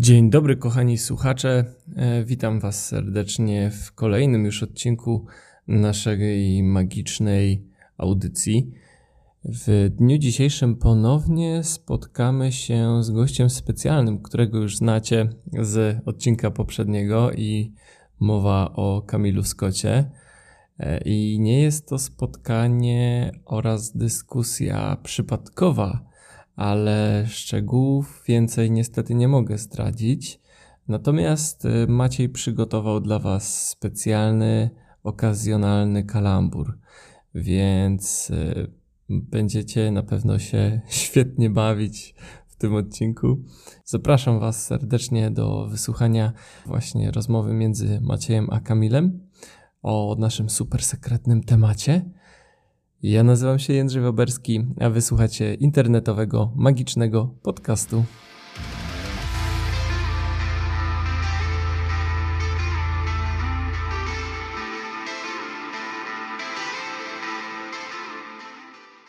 Dzień dobry, kochani słuchacze. E, witam Was serdecznie w kolejnym już odcinku naszej magicznej audycji. W dniu dzisiejszym ponownie spotkamy się z gościem specjalnym, którego już znacie z odcinka poprzedniego i mowa o Kamilu Scotcie. E, I nie jest to spotkanie oraz dyskusja przypadkowa, ale szczegółów więcej niestety nie mogę zdradzić. Natomiast e, Maciej przygotował dla Was specjalny, okazjonalny kalambur, więc e, będziecie na pewno się świetnie bawić w tym odcinku. Zapraszam Was serdecznie do wysłuchania właśnie rozmowy między Maciejem a Kamilem o naszym super sekretnym temacie. Ja nazywam się Jędrzej Woberski, a wysłuchacie internetowego, magicznego podcastu.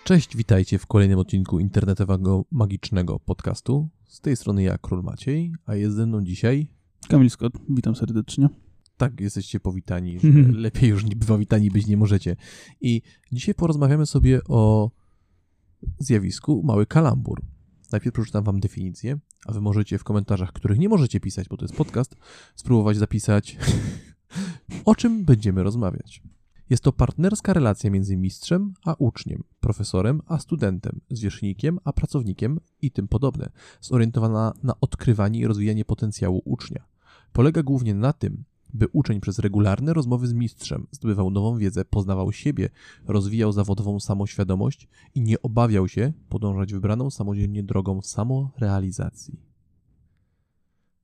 Cześć, witajcie w kolejnym odcinku internetowego magicznego podcastu. Z tej strony ja, Król Maciej, a jest ze mną dzisiaj... Kamil Scott, witam serdecznie. Tak, jesteście powitani, że lepiej już nie powitani być nie możecie. I dzisiaj porozmawiamy sobie o zjawisku mały kalambur. Najpierw przeczytam wam definicję, a wy możecie w komentarzach, których nie możecie pisać, bo to jest podcast, spróbować zapisać o czym będziemy rozmawiać. Jest to partnerska relacja między mistrzem a uczniem, profesorem a studentem, zwierzchnikiem a pracownikiem i tym podobne, zorientowana na odkrywanie i rozwijanie potencjału ucznia. Polega głównie na tym, by uczeń przez regularne rozmowy z mistrzem zdobywał nową wiedzę, poznawał siebie, rozwijał zawodową samoświadomość i nie obawiał się podążać wybraną samodzielnie drogą samorealizacji.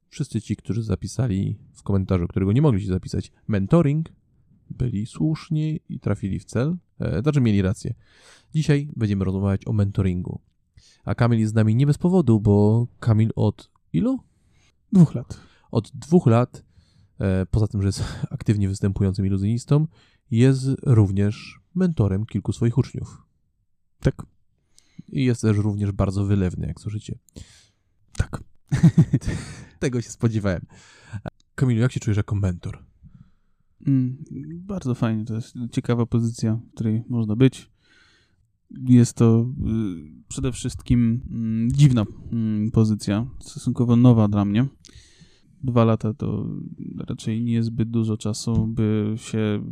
Wszyscy ci, którzy zapisali w komentarzu, którego nie mogli się zapisać, mentoring, byli słuszni i trafili w cel, e, znaczy mieli rację. Dzisiaj będziemy rozmawiać o mentoringu. A Kamil jest z nami nie bez powodu, bo Kamil od ilu? Dwóch lat. Od dwóch lat, poza tym, że jest aktywnie występującym iluzjonistą, jest również mentorem kilku swoich uczniów. Tak. I jest też również bardzo wylewny, jak słyszycie. Tak. Tego się spodziewałem. Kamilu, jak się czujesz jako mentor? Mm, bardzo fajnie, to jest ciekawa pozycja, w której można być. Jest to y, przede wszystkim y, dziwna y, pozycja, stosunkowo nowa dla mnie. Dwa lata to raczej nie zbyt dużo czasu, by się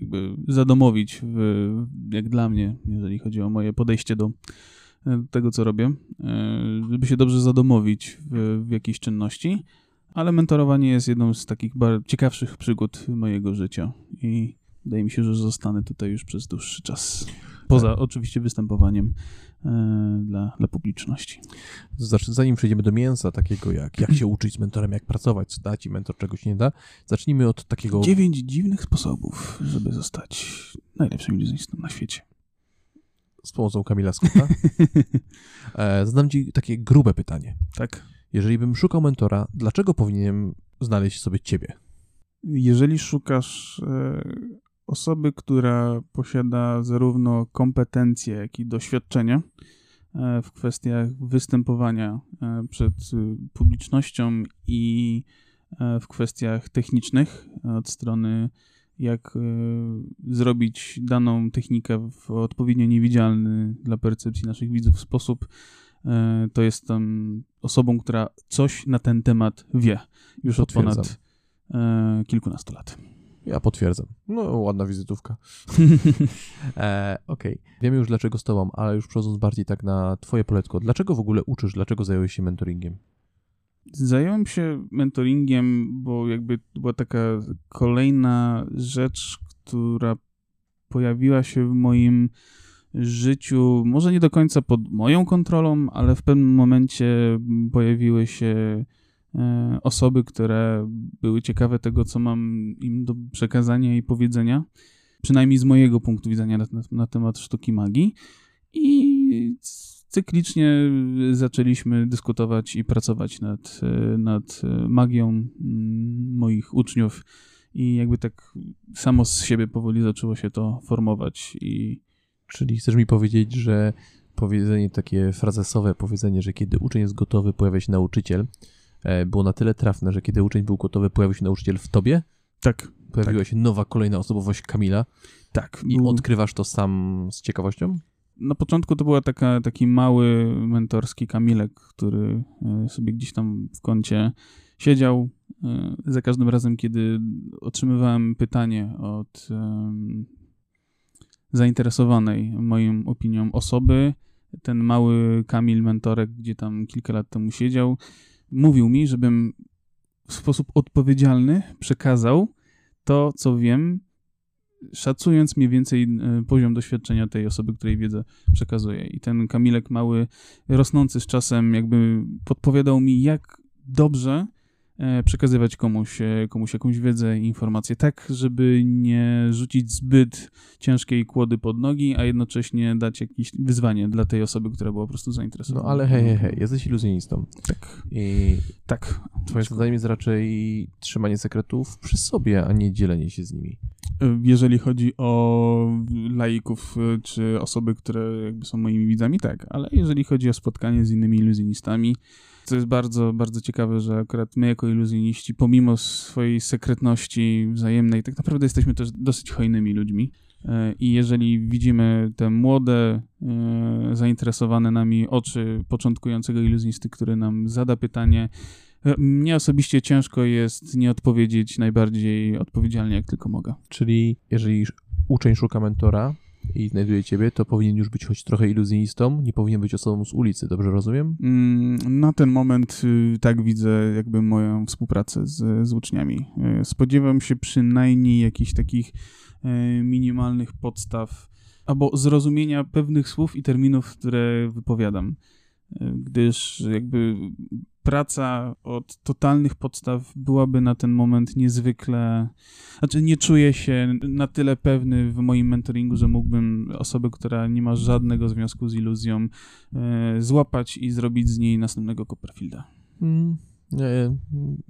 jakby zadomowić, w, jak dla mnie, jeżeli chodzi o moje podejście do tego, co robię, żeby się dobrze zadomowić w, w jakiejś czynności ale mentorowanie jest jedną z takich ciekawszych przygód mojego życia i wydaje mi się, że zostanę tutaj już przez dłuższy czas. Poza tak. oczywiście występowaniem e, dla, dla publiczności. Znaczy, zanim przejdziemy do mięsa takiego jak jak się uczyć z mentorem, jak pracować, co da ci mentor, czegoś nie da, zacznijmy od takiego... Dziewięć dziwnych sposobów, żeby zostać najlepszym iluzjonistą na świecie. Z pomocą Kamila Scotta. e, zadam ci takie grube pytanie. Tak. Jeżeli bym szukał mentora, dlaczego powinienem znaleźć sobie ciebie? Jeżeli szukasz e, osoby, która posiada zarówno kompetencje, jak i doświadczenie e, w kwestiach występowania e, przed publicznością i w kwestiach technicznych od strony jak zrobić daną technikę w odpowiednio niewidzialny dla percepcji naszych widzów sposób, E, to jestem osobą, która coś na ten temat wie już od ponad e, kilkunastu lat. Ja potwierdzam. No, ładna wizytówka. e, Okej. Okay. Wiemy już dlaczego z tobą, ale już przechodząc bardziej tak na twoje poletko. Dlaczego w ogóle uczysz? Dlaczego zająłeś się mentoringiem? Zająłem się mentoringiem, bo jakby była taka kolejna rzecz, która pojawiła się w moim życiu, może nie do końca pod moją kontrolą, ale w pewnym momencie pojawiły się osoby, które były ciekawe tego, co mam im do przekazania i powiedzenia, przynajmniej z mojego punktu widzenia na, na, temat sztuki magii. I cyklicznie zaczęliśmy dyskutować i pracować nad, e, nad magią moich uczniów. I jakby tak samo z siebie powoli zaczęło się to formować i Czyli chcesz mi powiedzieć, że powiedzenie takie frazesowe, powiedzenie, że kiedy uczeń jest gotowy, pojawia się nauczyciel, e, było na tyle trafne, że kiedy uczeń był gotowy, pojawił się nauczyciel w tobie, Tak, pojawiła Tak. się nowa, kolejna osobowość Kamila tak. i odkrywasz to sam z ciekawością? Na początku to była taka, taki mały mentorski Kamilek, który e, sobie gdzieś tam w kącie siedział. E, Za każdym razem, kiedy otrzymywałem pytanie od zainteresowanej moją opinią osoby, ten mały Kamil mentorek, gdzie tam kilka lat temu siedział, mówił mi, żebym w sposób odpowiedzialny przekazał to, co wiem, szacując mniej więcej e, poziom doświadczenia tej osoby, której wiedzę przekazuje. I ten Kamilek mały, rosnący z czasem, jakby podpowiadał mi, jak dobrze przekazywać komuś, e, komuś jakąś wiedzę i informację, tak, żeby nie rzucić zbyt ciężkiej kłody pod nogi, a jednocześnie dać jakieś wyzwanie dla tej osoby, która była po prostu No zainteresowana. ale hej, hej, hej, jesteś iluzjonistą. Tak, I tak. twoim zadaniem jest raczej trzymanie sekretów przy sobie, a nie dzielenie się z nimi. E, Jeżeli chodzi o laików, e, czy osoby, które jakby są moimi widzami, tak, ale jeżeli chodzi o spotkanie z innymi iluzjonistami, to jest bardzo, bardzo ciekawe, że akurat my jako iluzjoniści, pomimo swojej sekretności wzajemnej, tak naprawdę jesteśmy też dosyć hojnymi ludźmi. E, I jeżeli widzimy te młode, e, zainteresowane nami oczy początkującego iluzjonisty, który nam zada pytanie, e, mnie osobiście ciężko jest nie odpowiedzieć najbardziej odpowiedzialnie, jak tylko mogę. Czyli jeżeli uczeń szuka mentora i znajduje ciebie, to powinien już być choć trochę iluzjonistą, nie powinien być osobą z ulicy, dobrze rozumiem? Mm, Na ten moment y, tak widzę jakby moją współpracę z, z uczniami. Y, Spodziewam się przynajmniej jakichś takich y, minimalnych podstaw albo zrozumienia pewnych słów i terminów, które wypowiadam. Gdyż jakby praca od totalnych podstaw byłaby na ten moment niezwykle. Znaczy, nie czuję się na tyle pewny w moim mentoringu, że mógłbym osobę, która nie ma żadnego związku z iluzją, e, złapać i zrobić z niej następnego Copperfielda. Mm,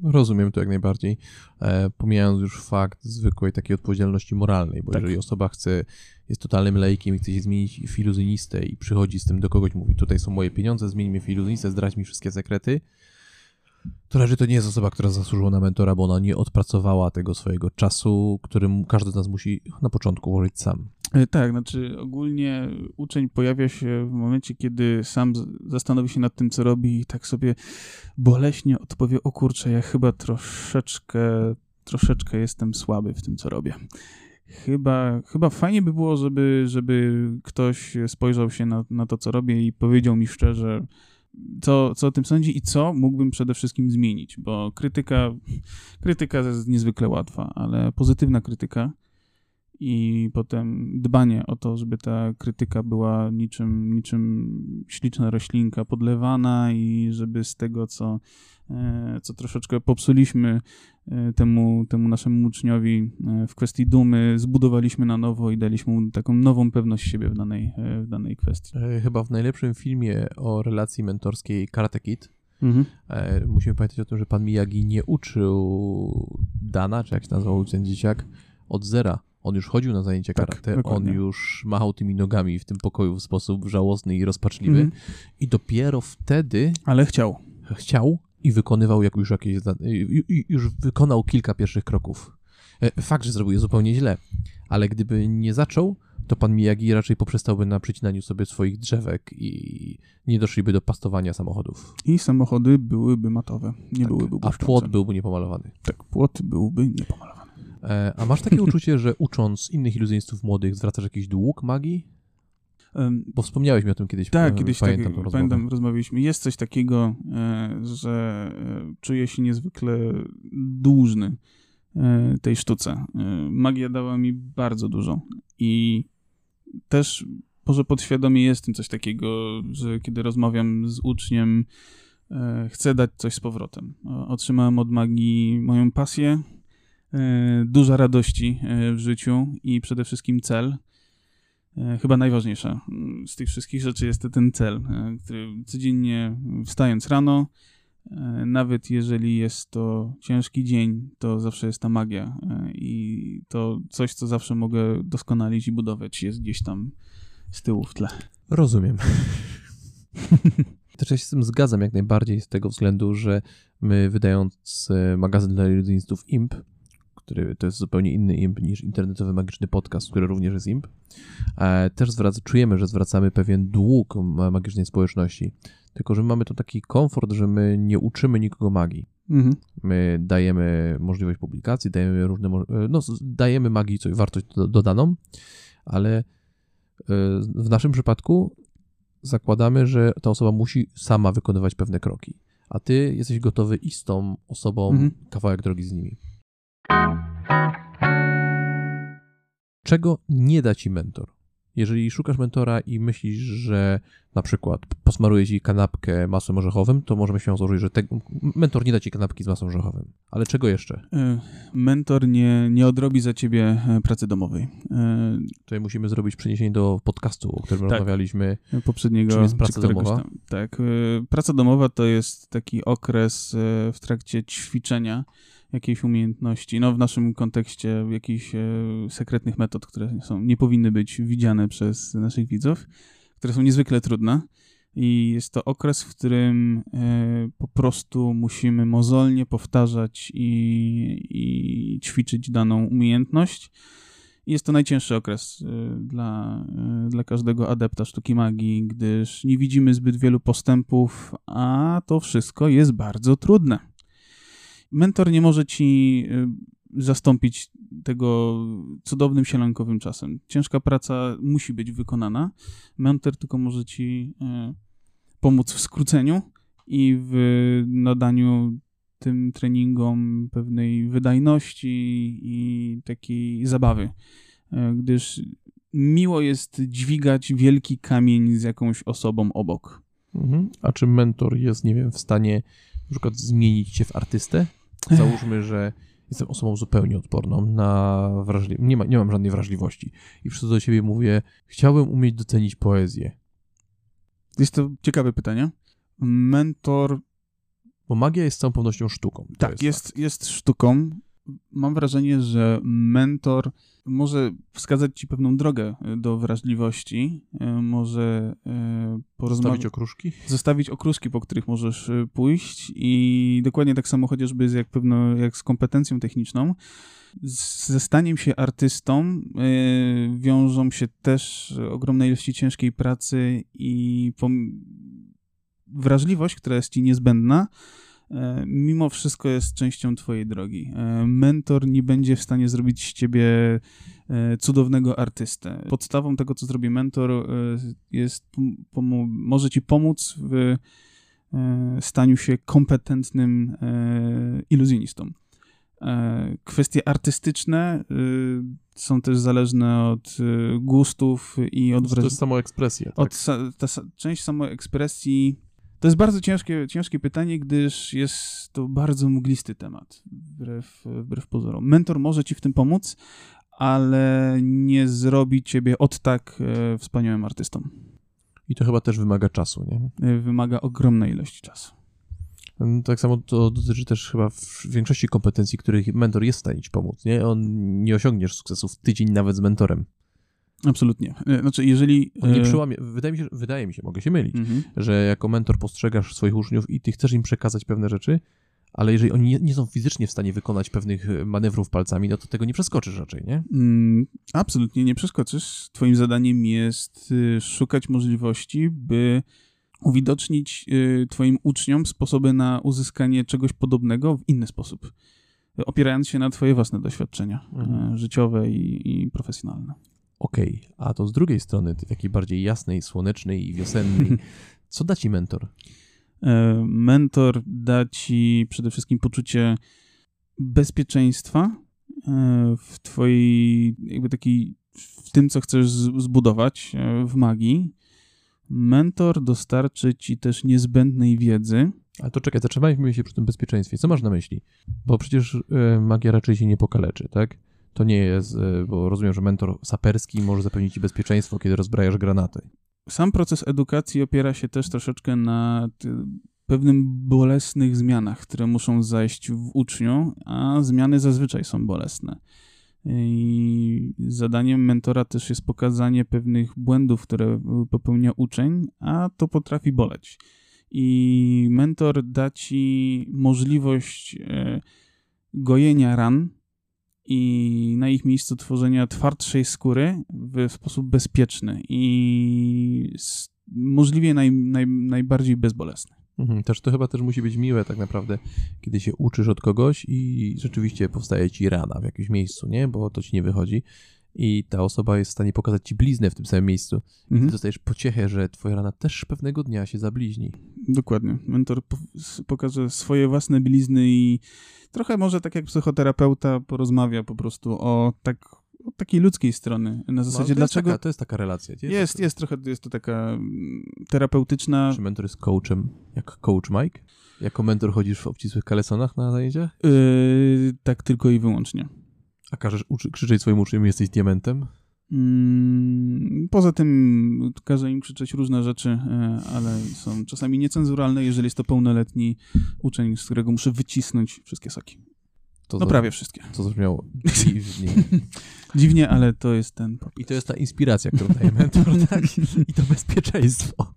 rozumiem to jak najbardziej. E, pomijając już fakt zwykłej takiej odpowiedzialności moralnej, bo Tak. jeżeli osoba chce, jest totalnym laikiem i chce się zmienić w iluzjonistę i przychodzi z tym do kogoś, mówi tutaj są moje pieniądze, zmień mnie w iluzjonistę, zdradź mi wszystkie sekrety, to raczej to nie jest osoba, która zasłużyła na mentora, bo ona nie odpracowała tego swojego czasu, którym każdy z nas musi na początku włożyć sam. E, Tak, znaczy ogólnie uczeń pojawia się w momencie, kiedy sam zastanowi się nad tym, co robi i tak sobie boleśnie odpowie, o kurczę, ja chyba troszeczkę, troszeczkę jestem słaby w tym, co robię. Chyba, chyba fajnie by było, żeby, żeby ktoś spojrzał się na, na to, co robię i powiedział mi szczerze, co, co o tym sądzi i co mógłbym przede wszystkim zmienić, bo krytyka, krytyka jest niezwykle łatwa, ale pozytywna krytyka i potem dbanie o to, żeby ta krytyka była niczym, niczym śliczna roślinka podlewana i żeby z tego, co, e, co troszeczkę popsuliśmy e, temu, temu naszemu uczniowi e, w kwestii dumy, zbudowaliśmy na nowo i daliśmy mu taką nową pewność siebie w danej, w danej kwestii. Chyba w najlepszym filmie o relacji mentorskiej Karate Kid Mhm. Musimy pamiętać o tym, że pan Miyagi nie uczył Dana, czy jak się nazywał ten dzieciak, od zera. On już chodził na zajęcia Tak, karate, on już machał tymi nogami w tym pokoju w sposób żałosny i rozpaczliwy. Mhm. I dopiero wtedy Ale chciał. chciał i wykonywał jak już jakieś, już wykonał kilka pierwszych kroków. E, Fakt, że zrobił je zupełnie źle, ale gdyby nie zaczął, to pan Miyagi raczej poprzestałby na przycinaniu sobie swoich drzewek i nie doszliby do pastowania samochodów. I samochody byłyby matowe, nie Tak. byłyby A błyszczące. płot byłby niepomalowany. Tak, płot byłby niepomalowany. E, a masz takie uczucie, że ucząc innych iluzjonistów młodych zwracasz jakiś dług magii? Bo wspomniałeś mi o tym kiedyś. Tak, e, kiedyś tak, pamiętam rozmowę. pamiętam, rozmawialiśmy. Jest coś takiego, e, że czuję się niezwykle dłużny tej sztuce. Magia dała mi bardzo dużo i też może podświadomie jest w tym coś takiego, że kiedy rozmawiam z uczniem, chcę dać coś z powrotem. Otrzymałem od magii moją pasję, dużo radości e, w życiu i przede wszystkim cel. E, Chyba najważniejsza z tych wszystkich rzeczy jest ten cel, e, który codziennie wstając rano, e, nawet jeżeli jest to ciężki dzień, to zawsze jest ta magia e, i to coś, co zawsze mogę doskonalić i budować jest gdzieś tam z tyłu w tle. Rozumiem. Też ja się z tym zgadzam jak najbardziej z tego względu, że my wydając e, magazyn dla iluzjonistów IMP, który to jest zupełnie inny IMP niż internetowy magiczny podcast, który również jest IMP, e, też zwraca, czujemy, że zwracamy pewien dług magicznej społeczności. Tylko, że mamy tu taki komfort, że my nie uczymy nikogo magii. Mhm. My dajemy możliwość publikacji, dajemy różne, e, no, dajemy magii coś, wartość dodaną, ale w naszym przypadku zakładamy, że ta osoba musi sama wykonywać pewne kroki, a ty jesteś gotowy iść z tą osobą mhm. kawałek drogi z nimi. Czego nie da ci mentor? Jeżeli szukasz mentora i myślisz, że na przykład posmaruje ci kanapkę masłem orzechowym, to możemy się założyć, że te, mentor nie da ci kanapki z masłem orzechowym. Ale czego jeszcze? E, mentor nie, nie odrobi za ciebie e, pracy domowej. E, Tutaj musimy zrobić przeniesienie do podcastu, o którym tak, rozmawialiśmy. Poprzedniego. Czym jest praca domowa? Tam, tak. Praca domowa to jest taki okres w trakcie ćwiczenia jakiejś umiejętności, no w naszym kontekście jakichś e, sekretnych metod, które są, nie powinny być widziane przez naszych widzów, które są niezwykle trudne. I jest to okres, w którym e, po prostu musimy mozolnie powtarzać i, i ćwiczyć daną umiejętność. I jest to najcięższy okres e, dla, e, dla każdego adepta sztuki magii, gdyż nie widzimy zbyt wielu postępów, a to wszystko jest bardzo trudne mentor nie może ci y, zastąpić tego cudownym sielankowym czasem. Ciężka praca musi być wykonana. Mentor tylko może ci y, pomóc w skróceniu i w nadaniu tym treningom pewnej wydajności i takiej zabawy, y, gdyż miło jest dźwigać wielki kamień z jakąś osobą obok. Mhm. A czy mentor jest, nie wiem, w stanie na przykład zmienić cię w artystę? Załóżmy, że jestem osobą zupełnie odporną na wrażliwość, nie, ma, nie mam żadnej wrażliwości i przychodzę do siebie mówię, chciałbym umieć docenić poezję. Jest to ciekawe pytanie. Mentor... Bo magia jest z całą pewnością sztuką. Tak, jest, jest, jest sztuką. Mam wrażenie, że mentor może wskazać ci pewną drogę e, do wrażliwości, e, może e, porozmawiać. Zostawić okruszki? Zostawić okruszki, po których możesz pójść i dokładnie tak samo chociażby jak, pewno, jak z kompetencją techniczną. Ze staniem się artystą wiążą się też ogromne ilości ciężkiej pracy i wrażliwość, która jest ci niezbędna, mimo wszystko jest częścią Twojej drogi. E, mentor nie będzie w stanie zrobić z Ciebie e, cudownego artystę. Podstawą tego, co zrobi mentor, jest, może Ci pomóc w staniu się kompetentnym iluzjonistą. Kwestie artystyczne są też zależne od gustów i od... To jest samoekspresja. Tak? Od, ta, część samoekspresji to jest bardzo ciężkie, ciężkie pytanie, gdyż jest to bardzo mglisty temat, wbrew, wbrew pozorom. Mentor może ci w tym pomóc, ale nie zrobi ciebie od tak e, wspaniałym artystą. I to chyba też wymaga czasu, nie? E, wymaga ogromnej ilości czasu. No, tak samo to dotyczy też chyba większości kompetencji, których mentor jest w stanie ci pomóc, nie? On nie osiągniesz sukcesu w tydzień nawet z mentorem. Absolutnie. E, znaczy, jeżeli... Nie e, przyłamie, wydaje mi się, wydaje mi się, mogę się mylić, mhm. że jako mentor postrzegasz swoich uczniów i ty chcesz im przekazać pewne rzeczy, ale jeżeli oni nie, nie, są fizycznie w stanie wykonać pewnych e, manewrów palcami, no to tego nie przeskoczysz raczej, nie? Mm, absolutnie nie przeskoczysz. Twoim zadaniem jest szukać możliwości, by uwidocznić twoim uczniom sposoby na uzyskanie czegoś podobnego w inny sposób, opierając się na twoje własne doświadczenia mhm. życiowe i, i profesjonalne. Okej, okay. a to z drugiej strony, takiej bardziej jasnej, słonecznej i wiosennej, co da ci mentor? E, mentor da ci przede wszystkim poczucie bezpieczeństwa e, w twojej, jakby taki, w tym, co chcesz zbudować e, w magii. Mentor dostarczy ci też niezbędnej wiedzy. Ale to czekaj, zatrzymajmy się przy tym bezpieczeństwie. Co masz na myśli? Bo przecież magia raczej się nie pokaleczy, tak? To nie jest, e, bo rozumiem, że mentor saperski może zapewnić ci bezpieczeństwo, kiedy rozbrajasz granaty. Sam proces edukacji opiera się też troszeczkę na pewnym bolesnych zmianach, które muszą zajść w uczniu, a zmiany zazwyczaj są bolesne. I zadaniem mentora też jest pokazanie pewnych błędów, które popełnia uczeń, a to potrafi boleć. i mentor da ci możliwość e, gojenia ran i na ich miejscu tworzenia twardszej skóry w sposób bezpieczny i możliwie naj, naj, najbardziej bezbolesny. Mhm, też to chyba też musi być miłe tak naprawdę, kiedy się uczysz od kogoś i rzeczywiście powstaje ci rana w jakimś miejscu, nie? Bo to ci nie wychodzi i ta osoba jest w stanie pokazać ci bliznę w tym samym miejscu. I mhm. ty dostajesz pociechę, że twoja rana też pewnego dnia się zabliźni. Dokładnie. Mentor pokaże swoje własne blizny i trochę może tak jak psychoterapeuta porozmawia po prostu o tak od takiej ludzkiej strony. Na zasadzie, no, to dlaczego. Taka, to jest taka relacja. Jest, jest, jest, trochę, jest to taka mm, terapeutyczna. Czy mentor jest coachem, jak coach Mike? Jako mentor chodzisz w obcisłych kalesonach na zajęciach? Yy, tak, tylko i wyłącznie. A każesz uczy, krzyczeć swoim uczniom, jesteś diamentem? Mm, poza tym każę im krzyczeć różne rzeczy, e, ale są czasami niecenzuralne, jeżeli jest to pełnoletni uczeń, z którego muszę wycisnąć wszystkie soki. To no prawie wszystkie. To zabrzmiało dziwnie. dziwnie, ale to jest ten podcast. I to jest ta inspiracja, którą daje mentor, tak? I to bezpieczeństwo.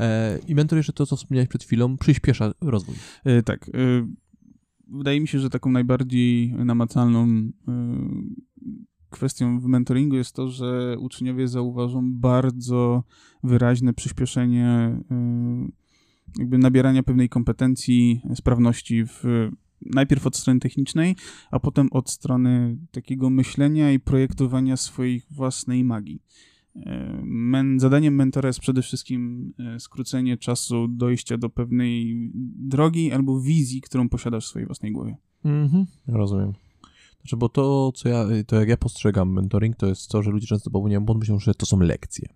E, I mentor jeszcze to, co wspomniałeś przed chwilą, przyspiesza rozwój. E, tak. Wydaje mi się, że taką najbardziej namacalną kwestią w mentoringu jest to, że uczniowie zauważą bardzo wyraźne przyspieszenie jakby nabierania pewnej kompetencji, sprawności w najpierw od strony technicznej, a potem od strony takiego myślenia i projektowania swojej własnej magii. E, men, zadaniem mentora jest przede wszystkim e, skrócenie czasu dojścia do pewnej drogi albo wizji, którą posiadasz w swojej własnej głowie. Mhm, rozumiem. Znaczy, bo to, co ja, to jak ja postrzegam mentoring, to jest to, że ludzie często popełniają błąd, myślą, że to są lekcje.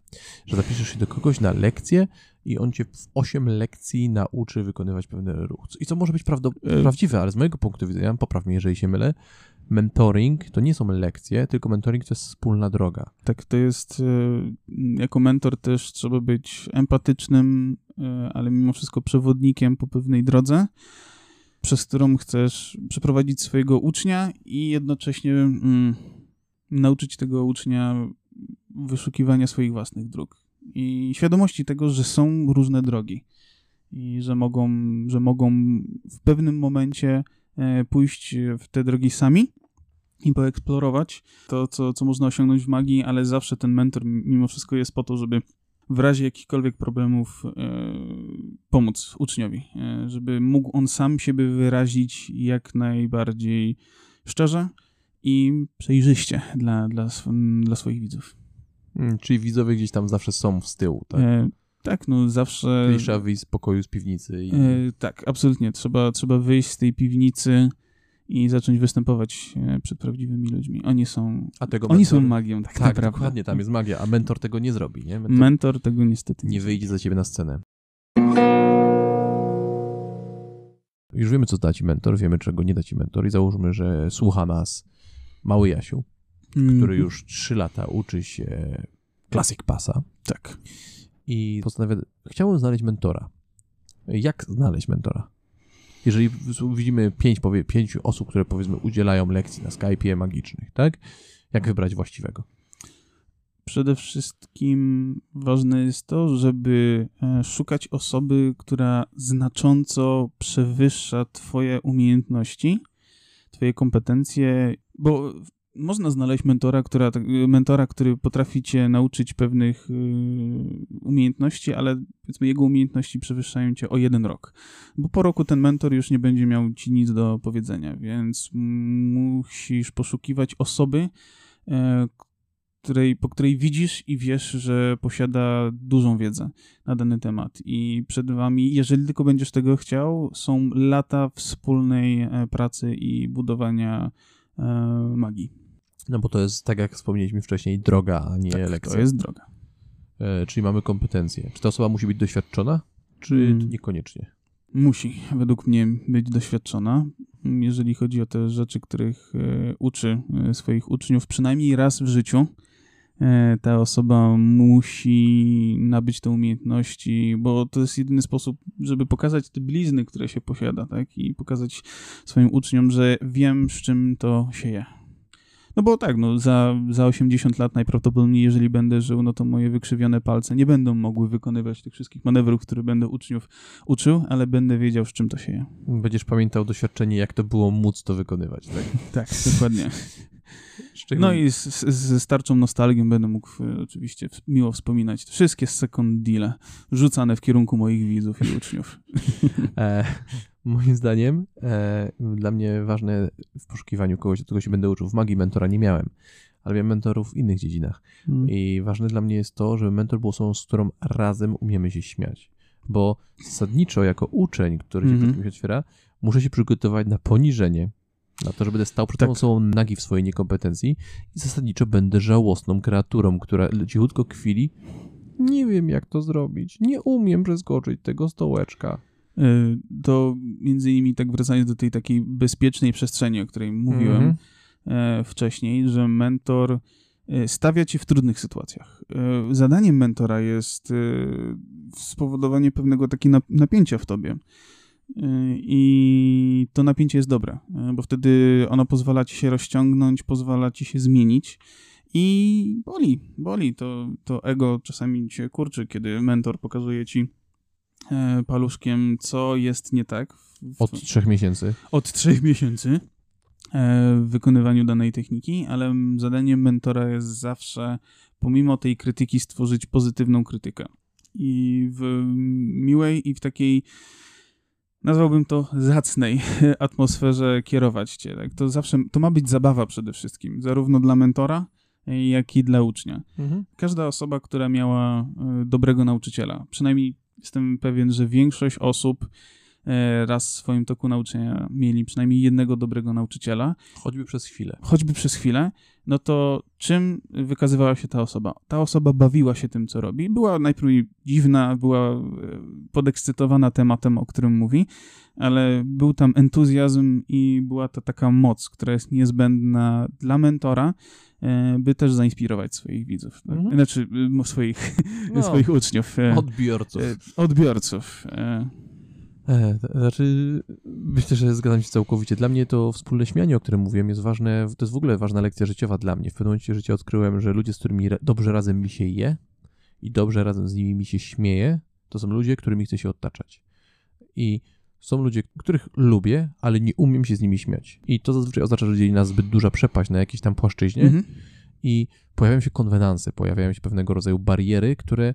Że zapiszesz się do kogoś na lekcję i on cię w 8 lekcji nauczy wykonywać pewne ruch. I co może być prawdo, e, prawdziwe, ale z mojego punktu widzenia, popraw mnie, jeżeli się mylę, mentoring to nie są lekcje, tylko mentoring to jest wspólna droga. Tak, to jest, e, jako mentor też trzeba być empatycznym, e, ale mimo wszystko przewodnikiem po pewnej drodze przez którą chcesz przeprowadzić swojego ucznia i jednocześnie mm, nauczyć tego ucznia wyszukiwania swoich własnych dróg i świadomości tego, że są różne drogi i że mogą, że mogą w pewnym momencie pójść w te drogi sami i poeksplorować to, co, co można osiągnąć w magii, ale zawsze ten mentor mimo wszystko jest po to, żeby w razie jakichkolwiek problemów e, pomóc uczniowi, e, żeby mógł on sam siebie wyrazić jak najbardziej szczerze i przejrzyście dla, dla, dla swoich widzów. Hmm, czyli widzowie gdzieś tam zawsze są z tyłu, tak? E, tak, no zawsze... Trzeba wyjść z pokoju, z piwnicy. I... E, tak, absolutnie. Trzeba, trzeba wyjść z tej piwnicy i zacząć występować e, przed prawdziwymi ludźmi. Oni są, a tego oni mentor... są magią, tak, tak naprawdę. dokładnie, tam jest magia, a mentor tego nie zrobi, nie? Mentor, mentor tego niestety nie, nie wyjdzie za ciebie na scenę. Już wiemy, co da ci mentor, wiemy, czego nie da ci mentor i załóżmy, że słucha nas mały Jasiu, mm. który już 3 lata uczy się Classic Passa. Tak. I postanawia, chciałbym znaleźć mentora. Jak znaleźć mentora? jeżeli widzimy pięć, powie, pięć osób, które powiedzmy udzielają lekcji na Skype'ie magicznych, tak? Jak wybrać właściwego? Przede wszystkim ważne jest to, żeby e, szukać osoby, która znacząco przewyższa Twoje umiejętności, Twoje kompetencje, bo można znaleźć mentora, która, mentora, który potrafi cię nauczyć pewnych y, umiejętności, ale powiedzmy jego umiejętności przewyższają cię o jeden rok. Bo po roku ten mentor już nie będzie miał ci nic do powiedzenia, więc musisz poszukiwać osoby, e, której, po której widzisz i wiesz, że posiada dużą wiedzę na dany temat. I przed wami, jeżeli tylko będziesz tego chciał, są lata wspólnej e, pracy i budowania magii. No bo to jest, tak jak wspomnieliśmy wcześniej, droga, a nie tak, lekcja. to jest droga. E, czyli mamy kompetencje. Czy ta osoba musi być doświadczona, czy hmm. niekoniecznie? Musi, według mnie, być doświadczona, jeżeli chodzi o te rzeczy, których e, uczy e, swoich uczniów przynajmniej raz w życiu. E, ta osoba musi nabyć te umiejętności, bo to jest jedyny sposób, żeby pokazać te blizny, które się posiada, tak? I pokazać swoim uczniom, że wiem, z czym to się je No bo tak, no za, za 80 lat najprawdopodobniej, jeżeli będę żył, no to moje wykrzywione palce nie będą mogły wykonywać tych wszystkich manewrów, które będę uczniów uczył, ale będę wiedział, z czym to się je. Będziesz pamiętał doświadczenie, jak to było móc to wykonywać, tak? tak, dokładnie. No i z, starczą nostalgią będę mógł e, oczywiście miło wspominać wszystkie second deale rzucane w kierunku moich widzów i uczniów. E, moim zdaniem e, dla mnie ważne w poszukiwaniu kogoś, do kogo się będę uczył. W magii mentora nie miałem, ale miałem mentorów w innych dziedzinach. Hmm. I ważne dla mnie jest to, żeby mentor był osobą, z którą razem umiemy się śmiać. Bo zasadniczo jako uczeń, który się mm -hmm. się otwiera, muszę się przygotować na poniżenie, na to, że będę stał przed tak. tą osobą nagi w swojej niekompetencji i zasadniczo będę żałosną kreaturą, która cichutko kwili. Nie wiem, jak to zrobić. Nie umiem przeskoczyć tego stołeczka. E, to między innymi tak wracając do tej takiej bezpiecznej przestrzeni, o której mówiłem mm -hmm. wcześniej, że mentor e, stawia cię w trudnych sytuacjach. Zadaniem mentora jest spowodowanie pewnego takiego napięcia w tobie. I to napięcie jest dobre, bo wtedy ono pozwala ci się rozciągnąć, pozwala ci się zmienić. I boli, boli. To, to ego czasami się kurczy, kiedy mentor pokazuje ci e, paluszkiem, co jest nie tak. W, od trzech miesięcy. Od trzech miesięcy e, w wykonywaniu danej techniki, ale zadaniem mentora jest zawsze, pomimo tej krytyki, stworzyć pozytywną krytykę. I w miłej i w takiej nazwałbym to zacnej atmosferze kierować cię. Tak? To zawsze, to ma być zabawa przede wszystkim, zarówno dla mentora, jak i dla ucznia. Mhm. Każda osoba, która miała e, dobrego nauczyciela, przynajmniej jestem pewien, że większość osób E, raz w swoim toku nauczania mieli przynajmniej jednego dobrego nauczyciela. Choćby przez chwilę. Choćby przez chwilę, no to czym wykazywała się ta osoba? Ta osoba bawiła się tym, co robi. Była najpierw dziwna, była e, podekscytowana tematem, o którym mówi, ale był tam entuzjazm i była to taka moc, która jest niezbędna dla mentora, e, by też zainspirować swoich widzów. Tak? Mhm. Znaczy, swoich, no, swoich uczniów. Odbiorców. Odbiorców. E, znaczy, myślę, że zgadzam się całkowicie. Dla mnie to wspólne śmianie, o którym mówiłem, jest ważne, to jest w ogóle ważna lekcja życiowa dla mnie. W pewnym momencie życia odkryłem, że ludzie, z którymi dobrze razem mi się je i dobrze razem z nimi mi się śmieje, to są ludzie, którymi chcę się otaczać. I są ludzie, których lubię, ale nie umiem się z nimi śmiać. I to zazwyczaj oznacza, że dzieli nas zbyt duża przepaść na jakiejś tam płaszczyźnie mhm. i pojawiają się konwenanse, pojawiają się pewnego rodzaju bariery, które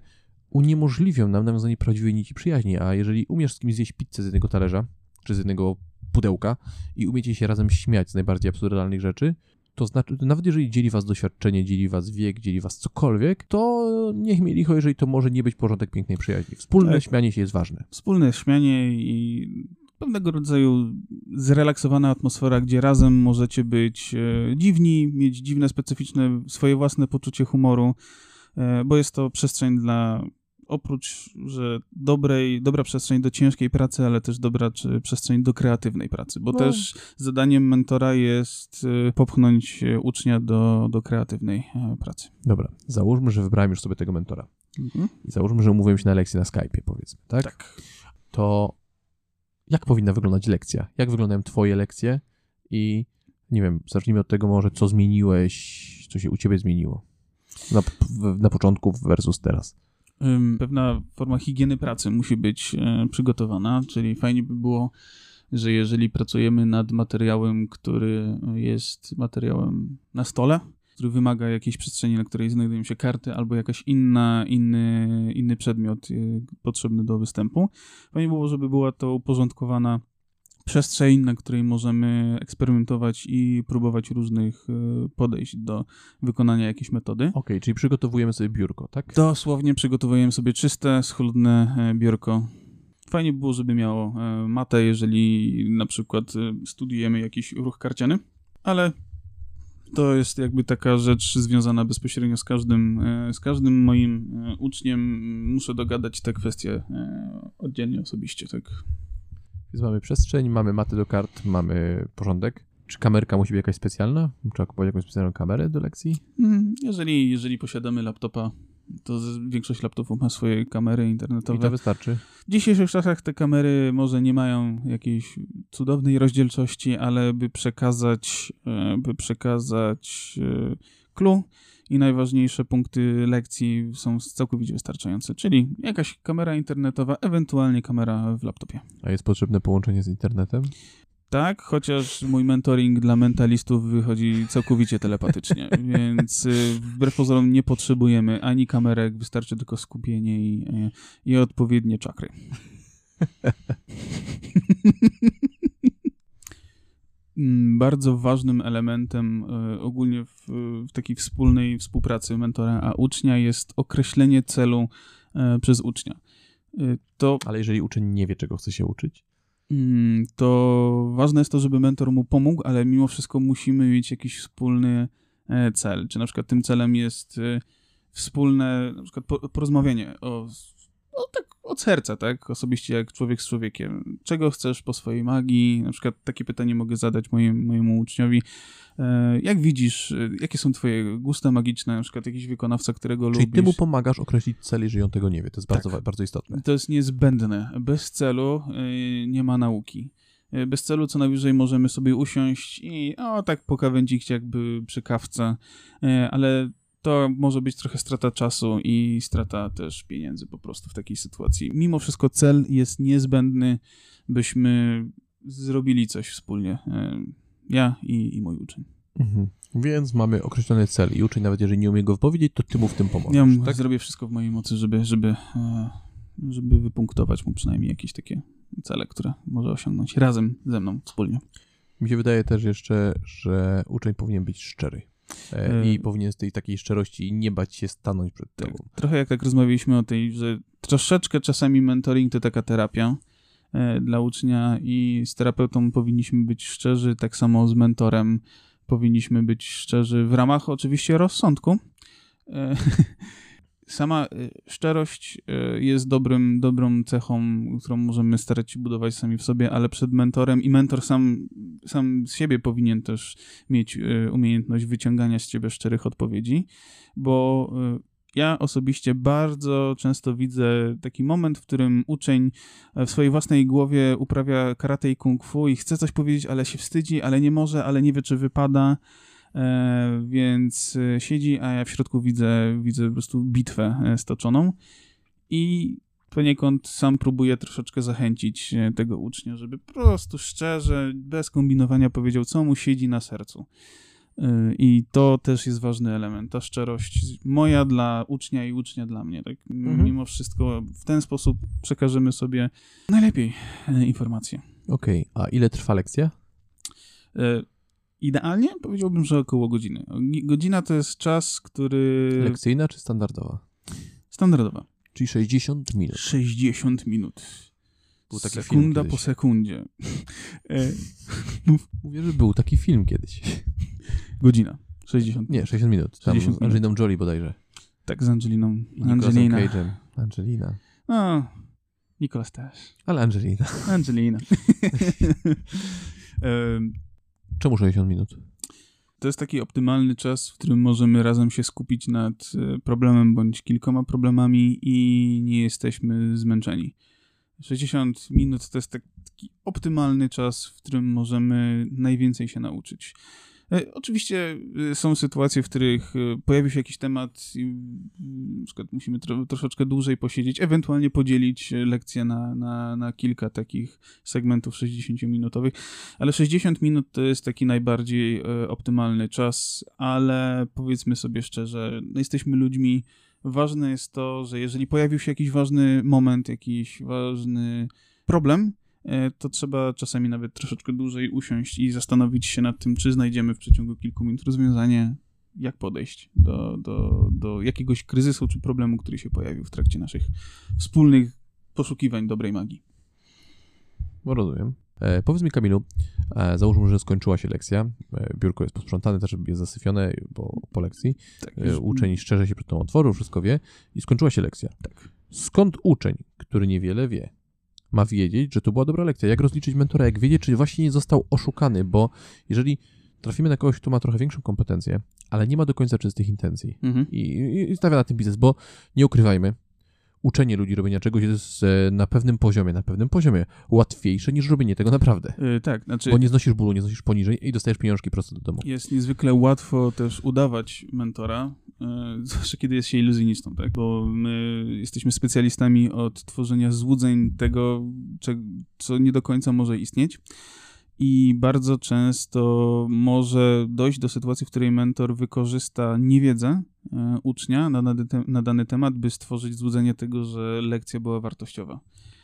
uniemożliwią nam nawiązanie prawdziwej nici przyjaźni, a jeżeli umiesz z kimś zjeść pizzę z jednego talerza, czy z jednego pudełka i umiecie się razem śmiać z najbardziej absurdalnych rzeczy, to znaczy, nawet jeżeli dzieli was doświadczenie, dzieli was wiek, dzieli was cokolwiek, to niech mi licho, jeżeli to może nie być porządek pięknej przyjaźni. Wspólne tak. śmianie się jest ważne. Wspólne śmianie i pewnego rodzaju zrelaksowana atmosfera, gdzie razem możecie być e, dziwni, mieć dziwne, specyficzne, swoje własne poczucie humoru, e, bo jest to przestrzeń dla oprócz, że dobrej, dobra przestrzeń do ciężkiej pracy, ale też dobra czy przestrzeń do kreatywnej pracy, bo no. też zadaniem mentora jest y, popchnąć ucznia do, do kreatywnej e, pracy. Dobra, załóżmy, że wybrałem już sobie tego mentora. Mhm. I załóżmy, że umówiłem się na lekcję na Skype'ie, powiedzmy, tak? Tak. To jak powinna wyglądać lekcja? Jak wyglądają twoje lekcje? I nie wiem, zacznijmy od tego może, co zmieniłeś, co się u ciebie zmieniło na, na początku versus teraz pewna forma higieny pracy musi być e, przygotowana, czyli fajnie by było, że jeżeli pracujemy nad materiałem, który jest materiałem na stole, który wymaga jakiejś przestrzeni, na której znajdują się karty albo jakaś inna, inny, inny przedmiot e, potrzebny do występu. Fajnie było, żeby była to uporządkowana przestrzeń, na której możemy eksperymentować i próbować różnych e, podejść do wykonania jakiejś metody. Okej, okay, czyli przygotowujemy sobie biurko, tak? Dosłownie przygotowujemy sobie czyste, schludne e, biurko. Fajnie by było, żeby miało e, matę, jeżeli na przykład studiujemy jakiś ruch karciany, ale to jest jakby taka rzecz związana bezpośrednio z każdym, z każdym moim uczniem. Muszę dogadać te kwestie oddzielnie, osobiście, tak. Więc mamy przestrzeń, mamy maty do kart, mamy porządek. Czy kamerka musi być jakaś specjalna? Trzeba kupować jakąś specjalną kamerę do lekcji? Mm, jeżeli, jeżeli posiadamy laptopa To większość laptopów ma swoje kamery internetowe. I to wystarczy. W dzisiejszych czasach te kamery może nie mają jakiejś cudownej rozdzielczości, ale by przekazać, e, by przekazać e, clue i najważniejsze punkty lekcji są całkowicie wystarczające, czyli jakaś kamera internetowa, ewentualnie kamera w laptopie. A jest potrzebne połączenie z internetem? Tak, chociaż mój mentoring dla mentalistów wychodzi całkowicie telepatycznie, więc y, wbrew pozorom nie potrzebujemy ani kamerek, wystarczy tylko skupienie i, y, i odpowiednie czakry. Mm, bardzo ważnym elementem y, ogólnie w, w, takiej wspólnej współpracy mentora a ucznia jest określenie celu przez ucznia. To... Ale jeżeli uczeń nie wie, czego chce się uczyć? Mm, to ważne jest to, żeby mentor mu pomógł, ale mimo wszystko musimy mieć jakiś wspólny e, cel. Czy na przykład tym celem jest wspólne na przykład porozmawianie o, od serca, tak? Osobiście jak człowiek z człowiekiem. Czego chcesz po swojej magii? Na przykład takie pytanie mogę zadać moim, mojemu uczniowi. E, jak widzisz, e, jakie są twoje gusta magiczne, na przykład jakiś wykonawca, którego Czyli lubisz? Czyli ty mu pomagasz określić cel, jeżeli on tego nie wie. To jest tak. bardzo, bardzo istotne. To jest niezbędne. Bez celu e, nie ma nauki. Bez celu co najwyżej możemy sobie usiąść i o tak pokawędzić jakby przy kawce, ale to może być trochę strata czasu i strata też pieniędzy po prostu w takiej sytuacji. Mimo wszystko cel jest niezbędny, byśmy zrobili coś wspólnie. E, ja i, i mój uczeń. Mhm. Więc mamy określony cel i uczeń, nawet jeżeli nie umie go wypowiedzieć, to ty mu w tym pomożesz. Ja tak? zrobię wszystko w mojej mocy, żeby, żeby, e, żeby wypunktować mu przynajmniej jakieś takie cele, które może osiągnąć razem ze mną, wspólnie. Mi się wydaje też jeszcze, że uczeń powinien być szczery. E, I powinien z tej takiej szczerości nie bać się stanąć przed tak, tobą. Trochę jak tak rozmawialiśmy o tej, że troszeczkę czasami mentoring to taka terapia e, dla ucznia i z terapeutą powinniśmy być szczerzy, tak samo z mentorem powinniśmy być szczerzy w ramach oczywiście rozsądku. E, sama y, szczerość y, jest dobrym, dobrą cechą, którą możemy starać się budować sami w sobie, ale przed mentorem i mentor sam, sam z siebie powinien też mieć y, umiejętność wyciągania z ciebie szczerych odpowiedzi, bo ja osobiście bardzo często widzę taki moment, w którym uczeń w swojej własnej głowie uprawia karate i kung fu i chce coś powiedzieć, ale się wstydzi, ale nie może, ale nie wie, czy wypada. E, więc e, siedzi, a ja w środku widzę, widzę po prostu bitwę e, stoczoną i poniekąd sam próbuję troszeczkę zachęcić tego ucznia, żeby po prostu szczerze, bez kombinowania powiedział, co mu siedzi na sercu. I to też jest ważny element, ta szczerość moja dla ucznia i ucznia dla mnie. Tak? Mhm. Mimo wszystko w ten sposób przekażemy sobie najlepiej informacje. Okej, okay. a ile trwa lekcja? Idealnie powiedziałbym, że około godziny. Godzina to jest czas, który. Lekcyjna czy standardowa? Standardowa. Czyli 60 minut. 60 minut. Był taki Sekunda film po sekundzie. E, Mówię, że był taki film kiedyś. Godzina. 60 Nie, 60 minut. Tam 60 z Angeliną Jolie bodajże. Tak, z Angeliną. I Angelina. Angelina. No, Nikolas też. Ale Angelina. Angelina. Czemu 60 minut? To jest taki optymalny czas, w którym możemy razem się skupić nad e, problemem bądź kilkoma problemami i nie jesteśmy zmęczeni. 60 minut to jest taki optymalny czas, w którym możemy najwięcej się nauczyć. E, oczywiście e, są sytuacje, w których e, pojawi się jakiś temat i na przykład musimy tro, troszeczkę dłużej posiedzieć, ewentualnie podzielić lekcję na, na, na kilka takich segmentów 60-minutowych, ale 60 minut to jest taki najbardziej optymalny czas, ale powiedzmy sobie szczerze, no jesteśmy ludźmi, ważne jest to, że jeżeli pojawił się jakiś ważny moment, jakiś ważny problem, to trzeba czasami nawet troszeczkę dłużej usiąść i zastanowić się nad tym, czy znajdziemy w przeciągu kilku minut rozwiązanie, jak podejść do, do, do jakiegoś kryzysu czy problemu, który się pojawił w trakcie naszych wspólnych poszukiwań dobrej magii. No rozumiem. E, powiedz mi, Kamilu, e, załóżmy, że skończyła się lekcja, e, biurko jest posprzątane, też jest zasyfione po, po lekcji, tak, e, uczeń szczerze się przed tą otworzył, wszystko wie i skończyła się lekcja. Tak. Skąd uczeń, który niewiele wie, ma wiedzieć, że to była dobra lekcja. Jak rozliczyć mentora, jak wiedzieć, czy właśnie nie został oszukany, bo jeżeli trafimy na kogoś, kto ma trochę większą kompetencję, ale nie ma do końca czystych intencji. Mhm. I, i, i stawia na tym biznes, bo nie ukrywajmy, uczenie ludzi robienia czegoś jest e, na pewnym poziomie, na pewnym poziomie łatwiejsze niż robienie tego naprawdę. Y, tak, znaczy Bo nie znosisz bólu, nie znosisz poniżej i dostajesz pieniążki prosto do domu. jest niezwykle łatwo też udawać mentora, y, zwłaszcza kiedy jest się iluzjonistą, tak? Bo my jesteśmy specjalistami od tworzenia złudzeń tego, co nie do końca może istnieć. I bardzo często może dojść do sytuacji, w której mentor wykorzysta niewiedzę y, ucznia na dany, te- na dany temat, by stworzyć złudzenie tego, że lekcja była wartościowa.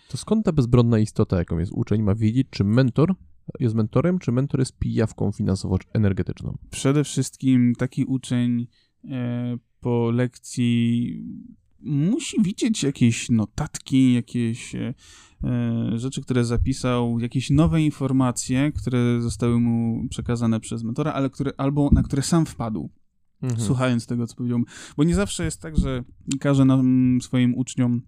To skąd ta bezbronna istota, jaką jest uczeń, ma wiedzieć, czy mentor jest mentorem, czy mentor jest pijawką finansowo-energetyczną? przede wszystkim taki uczeń e, po lekcji musi widzieć jakieś notatki, jakieś e, e, rzeczy, które zapisał, jakieś nowe informacje, które zostały mu przekazane przez mentora, ale które, albo na które sam wpadł, Mhm. słuchając tego, co powiedział. Bo nie zawsze jest tak, że każe nam swoim uczniom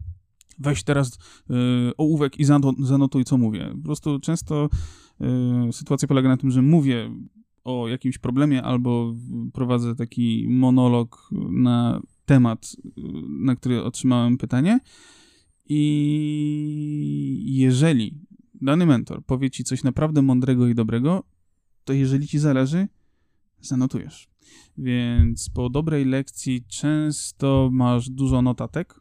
weź teraz y, ołówek i zano- zanotuj, co mówię. Po prostu często y, sytuacja polega na tym, że mówię o jakimś problemie albo prowadzę taki monolog na temat, y, na który otrzymałem pytanie i jeżeli dany mentor powie ci coś naprawdę mądrego i dobrego, to jeżeli ci zależy, zanotujesz. Więc po dobrej lekcji często masz dużo notatek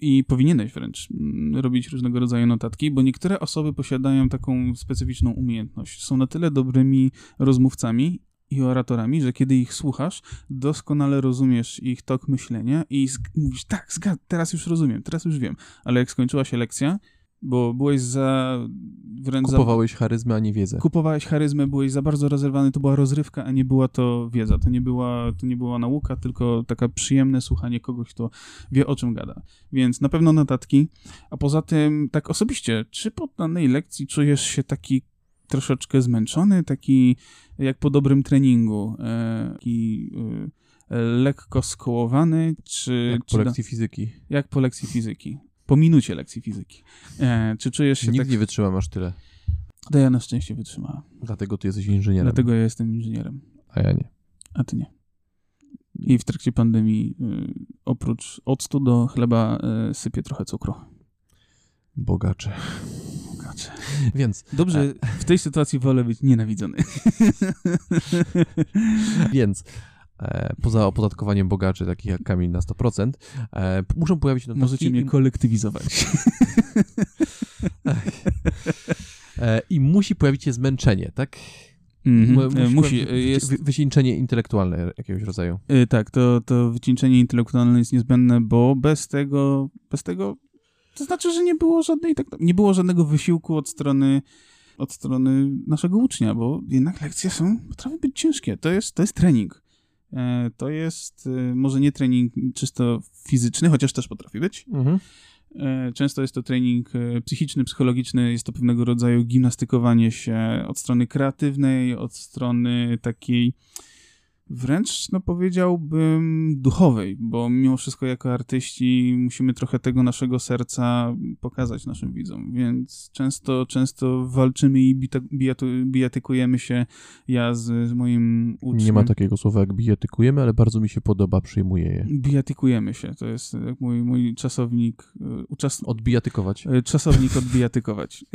i powinieneś wręcz mm, robić różnego rodzaju notatki, bo niektóre osoby posiadają taką specyficzną umiejętność. Są na tyle dobrymi rozmówcami i oratorami, że kiedy ich słuchasz, doskonale rozumiesz ich tok myślenia i mówisz, tak, zgad, teraz już rozumiem, teraz już wiem. Ale jak skończyła się lekcja, bo byłeś za... wręcz za, Kupowałeś charyzmę, a nie wiedzę. kupowałeś charyzmę, byłeś za bardzo rozerwany, to była rozrywka, a nie była to wiedza, to nie była, to nie była nauka, tylko taka przyjemne słuchanie kogoś, kto wie o czym gada. Więc na pewno notatki, a poza tym tak osobiście, czy po danej lekcji czujesz się taki troszeczkę zmęczony, taki jak po dobrym treningu, e, taki e, lekko skołowany, czy... Jak czy po da- lekcji fizyki. jak po lekcji fizyki. Po minucie lekcji fizyki. E, czy czujesz się Nigdy tak... nie wytrzymam aż tyle. To ja na szczęście wytrzymałem. Dlatego ty jesteś inżynierem, Dlatego ja jestem inżynierem, a ja nie. a ty nie. I w trakcie pandemii y, oprócz octu do chleba y, sypię trochę cukru. Bogacze. Bogacze. Więc, Dobrze, w tej sytuacji wolę być nienawidzony. więc e, poza opodatkowaniem bogaczy, takich jak Kamil na 100%, e, muszą pojawić się notatki Możecie mnie kolektywizować. e, i musi pojawić się zmęczenie, tak? Mhm. E, Musi, e, jest, wy- Wycieńczenie intelektualne jakiegoś rodzaju. tak, to, to wycieńczenie intelektualne jest niezbędne, bo bez tego, bez tego, to znaczy, że nie było żadnej, tak, nie było żadnego wysiłku od strony od strony naszego ucznia, bo jednak lekcje są, potrafią być ciężkie. To jest, to jest trening. E, To jest e, może nie trening czysto fizyczny, chociaż też potrafi być. Mhm. E, Często jest to trening psychiczny, psychologiczny, jest to pewnego rodzaju gimnastykowanie się od strony kreatywnej, od strony takiej wręcz, no powiedziałbym, duchowej, bo mimo wszystko jako artyści musimy trochę tego naszego serca pokazać naszym widzom, więc często, często walczymy i bita, bijatykujemy się ja z, z moim uczniem. Nie ma takiego słowa jak bijatykujemy, ale bardzo mi się podoba, przyjmuję je. Bijatykujemy się, to jest jak mój, mój czasownik, e, uczas, Odbijatykować. E, Czasownik odbijatykować.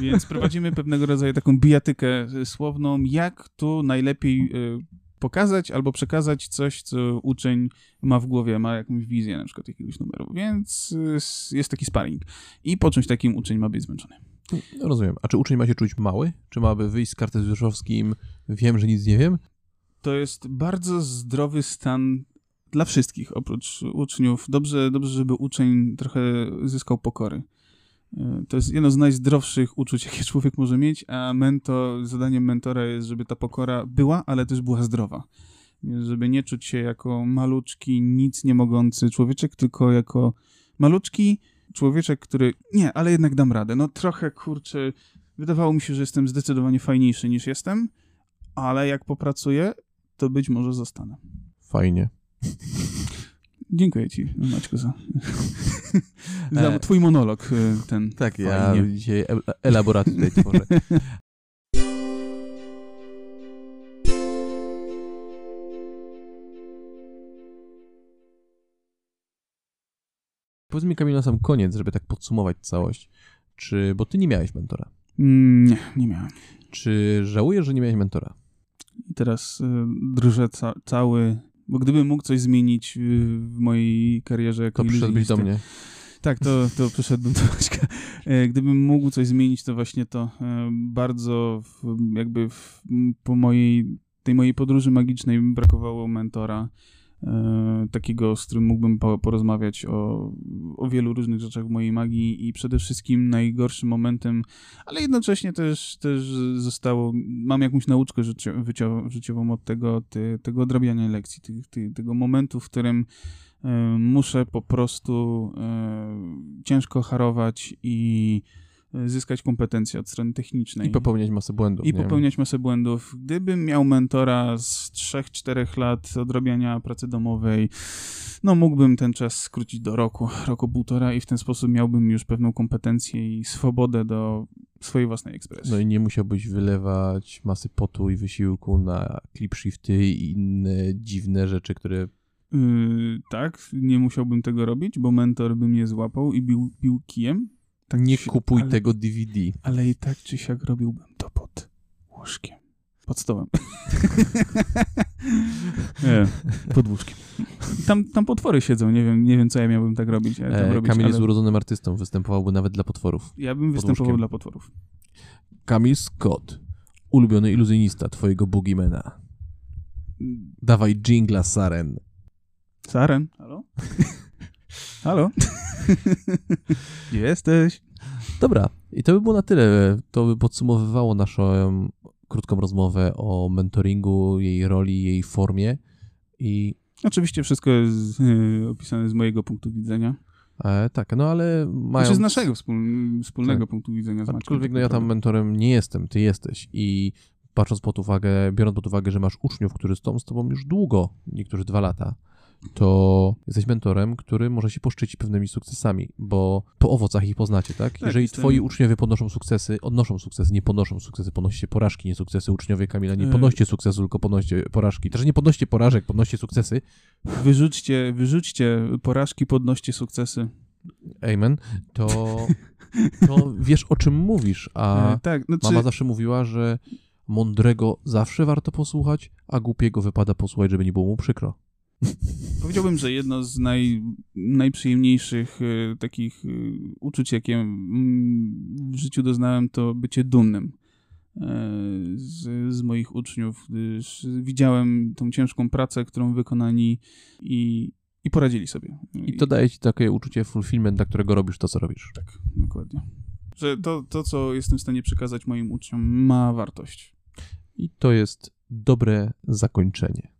Więc prowadzimy pewnego rodzaju taką bijatykę słowną, jak tu najlepiej e, pokazać albo przekazać coś, co uczeń ma w głowie, ma jakąś wizję na przykład jakiegoś numeru. Więc e, jest taki sparring. I po czymś takim uczeń ma być zmęczony. Rozumiem. A czy uczeń ma się czuć mały? Czy ma by wyjść z karty z Wierzchowskim, wiem, że nic nie wiem? To jest bardzo zdrowy stan dla wszystkich, oprócz uczniów. Dobrze, dobrze żeby uczeń trochę zyskał pokory. To jest jedno z najzdrowszych uczuć, jakie człowiek może mieć, a mentor, zadaniem mentora jest, żeby ta pokora była, ale też była zdrowa. Żeby nie czuć się jako maluczki, nic nie mogący człowieczek, tylko jako maluczki człowieczek, który nie, ale jednak dam radę. No trochę, kurczę, wydawało mi się, że jestem zdecydowanie fajniejszy niż jestem, ale jak popracuję, to być może zostanę. Fajnie. Dziękuję ci, Maćku, za, za E, twój monolog, y, ten Tak, ja dzisiaj elaborat tutaj tworzę. Powiedz mi, Kamil, na sam koniec, żeby tak podsumować całość. Czy, bo ty nie miałeś mentora. Mm, nie, nie miałem. Czy żałujesz, że nie miałeś mentora? I teraz y, drżę ca cały, bo gdybym mógł coś zmienić w, w mojej karierze jako To przyszedłbyś do mnie. Tak, to, to przyszedłbym do Maćka. E, Gdybym mógł coś zmienić, to właśnie to e, bardzo w, jakby w, po mojej, tej mojej podróży magicznej brakowało mentora, takiego, z którym mógłbym po, porozmawiać o, o wielu różnych rzeczach w mojej magii i przede wszystkim najgorszym momentem, ale jednocześnie też, też zostało, mam jakąś nauczkę życio, życiową od tego, ty, tego odrabiania lekcji, ty, ty, tego momentu, w którym e, muszę po prostu e, ciężko harować i e, zyskać kompetencje od strony technicznej. I popełniać masę błędów. I nie? popełniać masę błędów. Gdybym miał mentora z 3-4 lat odrabiania pracy domowej, no mógłbym ten czas skrócić do roku, roku półtora i w ten sposób miałbym już pewną kompetencję i swobodę do swojej własnej ekspresji. No i nie musiałbyś wylewać masy potu i wysiłku na clip shifty i inne dziwne rzeczy, które... Yy, tak, nie musiałbym tego robić, bo mentor by mnie złapał i bił, bił kijem. Tak Nie czy si- kupuj ale, tego DVD. Ale i tak czy siak robiłbym to pod łóżkiem. Pod stołem. nie, pod łóżkiem. Tam, tam potwory siedzą, nie wiem, nie wiem co ja miałbym tak robić. Tam E, robić Kamil ale jest urodzonym artystą, występowałby nawet dla potworów. Ja bym występował łóżkiem. dla potworów. Kamil Scott, ulubiony iluzjonista twojego boogiemana. Dawaj jingla Saren. Saren? Halo? Halo? Jesteś? Dobra, i to by było na tyle. To by podsumowywało naszą krótką rozmowę o mentoringu, jej roli, jej formie i Oczywiście wszystko jest yy, opisane z mojego punktu widzenia. e, tak, no ale mają... Znaczy z naszego wspól, wspólnego Tak. punktu widzenia. Z Aczkolwiek tak no ja tam mentorem nie jestem, ty jesteś i patrząc pod uwagę, biorąc pod uwagę, że masz uczniów, którzy są z tobą już długo, niektórzy dwa lata, to jesteś mentorem, który może się poszczycić pewnymi sukcesami, bo po owocach ich poznacie, tak? Jeżeli jestem- twoi uczniowie podnoszą sukcesy, odnoszą sukcesy, nie podnoszą sukcesy, podnoście porażki, nie sukcesy, uczniowie Kamila, nie Yy. podnoście sukcesu, tylko podnoście porażki. Też nie podnoście porażek, podnoście sukcesy. Wyrzućcie, wyrzućcie porażki, podnoście sukcesy. Amen. To, to wiesz, o czym mówisz, a... E, tak, znaczy, Mama zawsze mówiła, że mądrego zawsze warto posłuchać, a głupiego wypada posłuchać, żeby nie było mu przykro. Powiedziałbym, że jedno z naj, najprzyjemniejszych e, takich e, uczuć, jakie mm, w życiu doznałem, to bycie dumnym e, z, z moich uczniów, gdyż widziałem tą ciężką pracę, którą wykonali i, i poradzili sobie. I to daje ci takie uczucie fulfillment, dla którego robisz to, co robisz. Tak, dokładnie. Że to, to, co jestem w stanie przekazać moim uczniom, ma wartość. I to jest dobre zakończenie.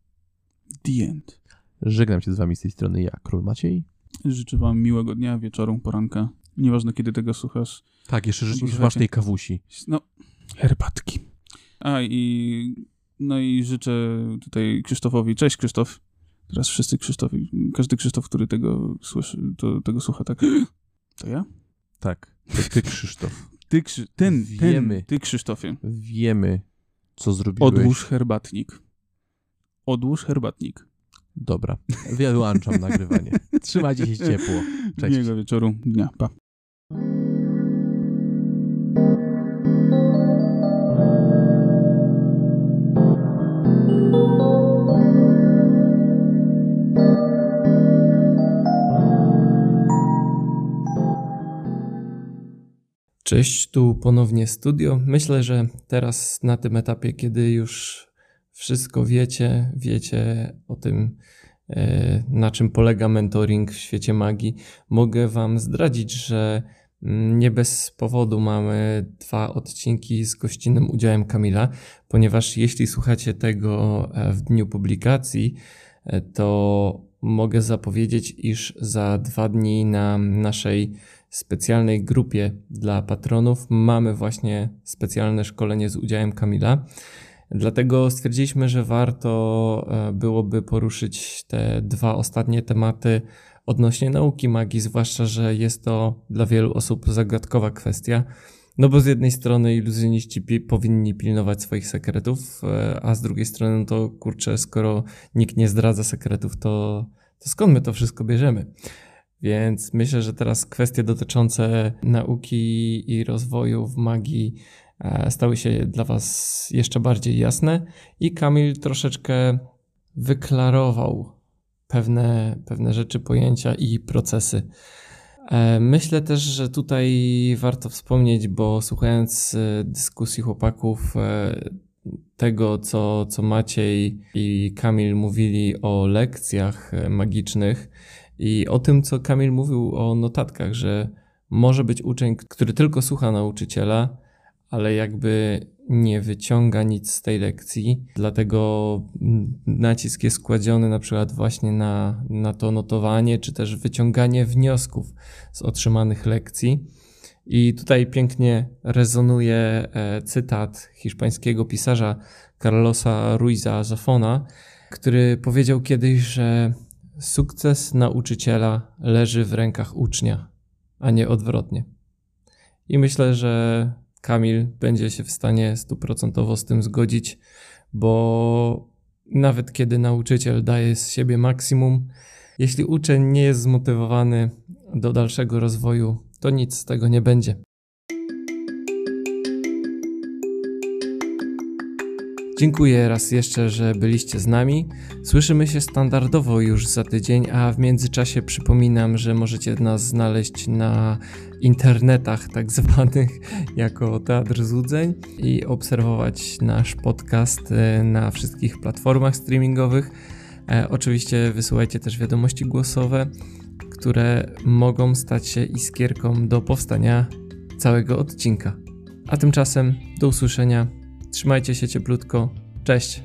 The end. Żegnam się z wami z tej strony ja, Król Maciej. Życzę wam miłego dnia, wieczoru, poranka. Nieważne, kiedy tego słuchasz. Tak, jeszcze życzę Słuchajcie. smacznej kawusi. No, herbatki. A i no i życzę tutaj Krzysztofowi. Cześć Krzysztof. Teraz wszyscy Krzysztofi. Każdy Krzysztof, który tego słyszy, to, tego słucha, tak. To ja? Tak, to ty, Krzysztof. Ty, Krzy... ten, Wiemy. ten, ty Krzysztofie. Wiemy, co zrobiłeś. Odłóż herbatnik. Odłóż herbatnik. Dobra, wyłączam nagrywanie. Trzymajcie się ciepło. Cześć. Miłego wieczoru, dnia. Pa. Cześć, tu ponownie studio. Myślę, że teraz na tym etapie, kiedy już wszystko wiecie, wiecie o tym, e, na czym polega mentoring w świecie magii, mogę Wam zdradzić, że mm, nie bez powodu mamy dwa odcinki z gościnnym udziałem Kamila, ponieważ jeśli słuchacie tego e, w dniu publikacji, e, to mogę zapowiedzieć, iż za dwa dni na naszej specjalnej grupie dla patronów mamy właśnie specjalne szkolenie z udziałem Kamila. Dlatego stwierdziliśmy, że warto e, byłoby poruszyć te dwa ostatnie tematy odnośnie nauki magii, zwłaszcza, że jest to dla wielu osób zagadkowa kwestia. No bo z jednej strony iluzjoniści pi powinni pilnować swoich sekretów, e, a z drugiej strony no to kurczę, skoro nikt nie zdradza sekretów, to, to skąd my to wszystko bierzemy? Więc myślę, że teraz kwestie dotyczące nauki i rozwoju w magii stały się dla Was jeszcze bardziej jasne i Kamil troszeczkę wyklarował pewne, pewne rzeczy, pojęcia i procesy. E, myślę też, że tutaj warto wspomnieć, bo słuchając e, dyskusji chłopaków, tego, co, co Maciej i Kamil mówili o lekcjach magicznych, i o tym, co Kamil mówił o notatkach, że może być uczeń, który tylko słucha nauczyciela, ale jakby nie wyciąga nic z tej lekcji, dlatego nacisk jest kładziony na przykład właśnie na, na to notowanie, czy też wyciąganie wniosków z otrzymanych lekcji. I tutaj pięknie rezonuje e, cytat hiszpańskiego pisarza Carlosa Ruiza Zafona, który powiedział kiedyś, że Sukces nauczyciela leży w rękach ucznia, a nie odwrotnie. I myślę, że Kamil będzie się w stanie stuprocentowo z tym zgodzić, bo nawet kiedy nauczyciel daje z siebie maksimum, jeśli uczeń nie jest zmotywowany do dalszego rozwoju, to nic z tego nie będzie. Dziękuję raz jeszcze, że byliście z nami. Słyszymy się standardowo już za tydzień, a w międzyczasie przypominam, że możecie nas znaleźć na internetach tak zwanych jako Teatr Złudzeń i obserwować nasz podcast e, na wszystkich platformach streamingowych. E, oczywiście wysyłajcie też wiadomości głosowe, które mogą stać się iskierką do powstania całego odcinka. A tymczasem do usłyszenia Trzymajcie się cieplutko. Cześć.